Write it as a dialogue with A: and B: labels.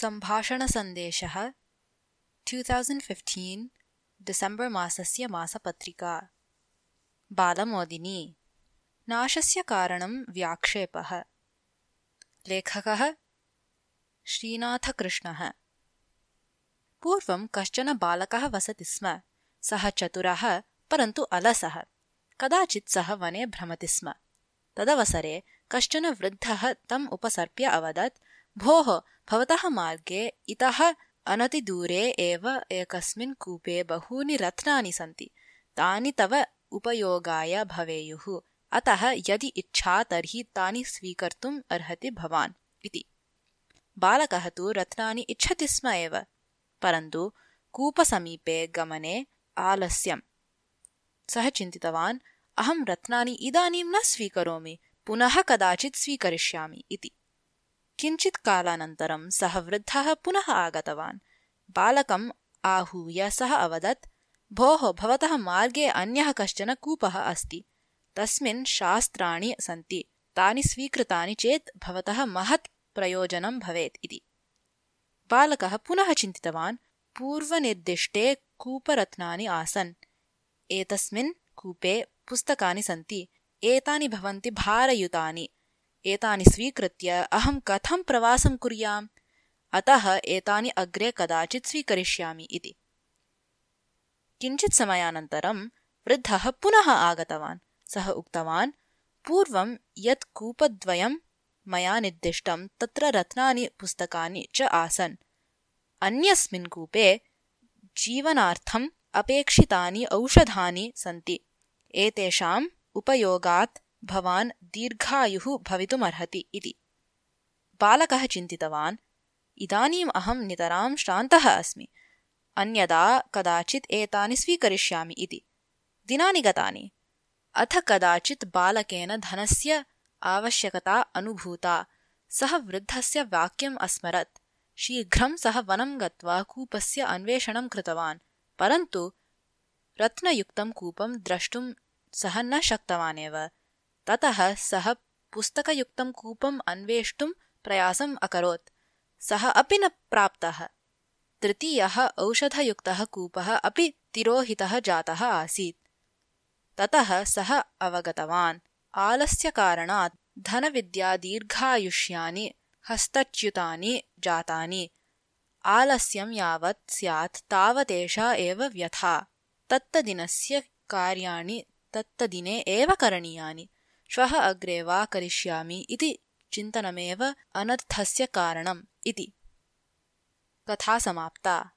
A: सम्भाषणसन्देशः two thousand fifteen December मासस्य मासपत्रिका। बालमोदिनी नाशस्य कारणं व्याक्षेपः। लेखकः श्रीनाथकृष्णः। पूर्वं कश्चन बालकः वसति स्म सः चतुरः परन्तु अलसः। कदाचित् सः वने भ्रमति स्म। तदवसरे कश्चन वृद्धः तम् उपसर्प्य अवदत् भोः भवतः मार्गे इतः अनतिदूरे एव एकस्मिन् कूपे बहूनि रत्नानि सन्ति। तानि तव उपयोगाय भवेयुः। अतः यदि इच्छा तर्हि तानि स्वीकर्तुम् अर्हति भवान् इति। बालकः तु रत्नानि इच्छति स्म एव। परन्तु कूपसमीपे गमने आलस्यम्। सः चिन्तितवान् अहं रत्नानि इदानीं न स्वीकरोमि पुनः कदाचित् स्वीकरिष्यामि इति किञ्चित् कालानन्तरं सः वृद्धः पुनः आगतवान्। बालकम् आहूय सः अवदत् भोः भवतः मार्गे अन्यः कश्चन कूपः अस्ति। तस्मिन् शास्त्राणि सन्ति तानि स्वीकृतानि चेत् भवतः महत् प्रयोजनं भवेत् इति। बालकः पुनः चिन्तितवान् पूर्वनिर्दिष्टे कूपरत्नानि आसन्। एतस्मिन् कूपे पुस्तकानि सन्ति एतानि भवन्ति भारयुतानि एतानि स्वीकृत्य अहं कथं प्रवासं कुर्याम्? अतः एतानि अग्रे कदाचित् स्वीकरिष्यामि इति। किञ्चित् समयानन्तरं वृद्धः पुनः आगतवान्। सः उक्तवान् पूर्वं यत् कूपद्वयं मया निर्दिष्टं तत्र रत्नानि पुस्तकानि च आसन्। अन्यस्मिन् कूपे जीवनार्थम् अपेक्षितानि औषधानि सन्ति। एतेषाम् उपयोगात् भवान् दीर्घायुः भवितुमर्हति इति। बालकः चिन्तितवान् इदानीम् अहं नितरां श्रान्तः अस्मि। अन्यदा कदाचित् एतानि स्वीकरिष्यामि इति। दिनानि गतानि। अथ कदाचित् बालकेन धनस्य आवश्यकता अनुभूता। सः वृद्धस्य वाक्यम् अस्मरत्। शीघ्रं सः वनं गत्वा कूपस्य अन्वेषणं कृतवान्। परन्तु रत्नयुक्तं कूपं द्रष्टुं सः न शक्तवानेव ततः सः पुस्तकयुक्तं कूपम् अन्वेष्टुं प्रयासम् अकरोत्। सः अपि न प्राप्तः। तृतीयः औषधयुक्तः कूपः अपि तिरोहितः जातः आसीत्। ततः सः अवगतवान्। आलस्यकारणात् धनविद्यादीर्घायुष्यानि हस्तच्युतानि जातानि। आलस्यं यावत् स्यात् तावतेषा एव व्यथा। तत्तदिनस्य कार्याणि तत्तदिने एव करणीयानि श्वः अग्रे वा करिष्यामि इति चिन्तनमेव अनर्थस्य कारणम् इति। कथा समाप्ता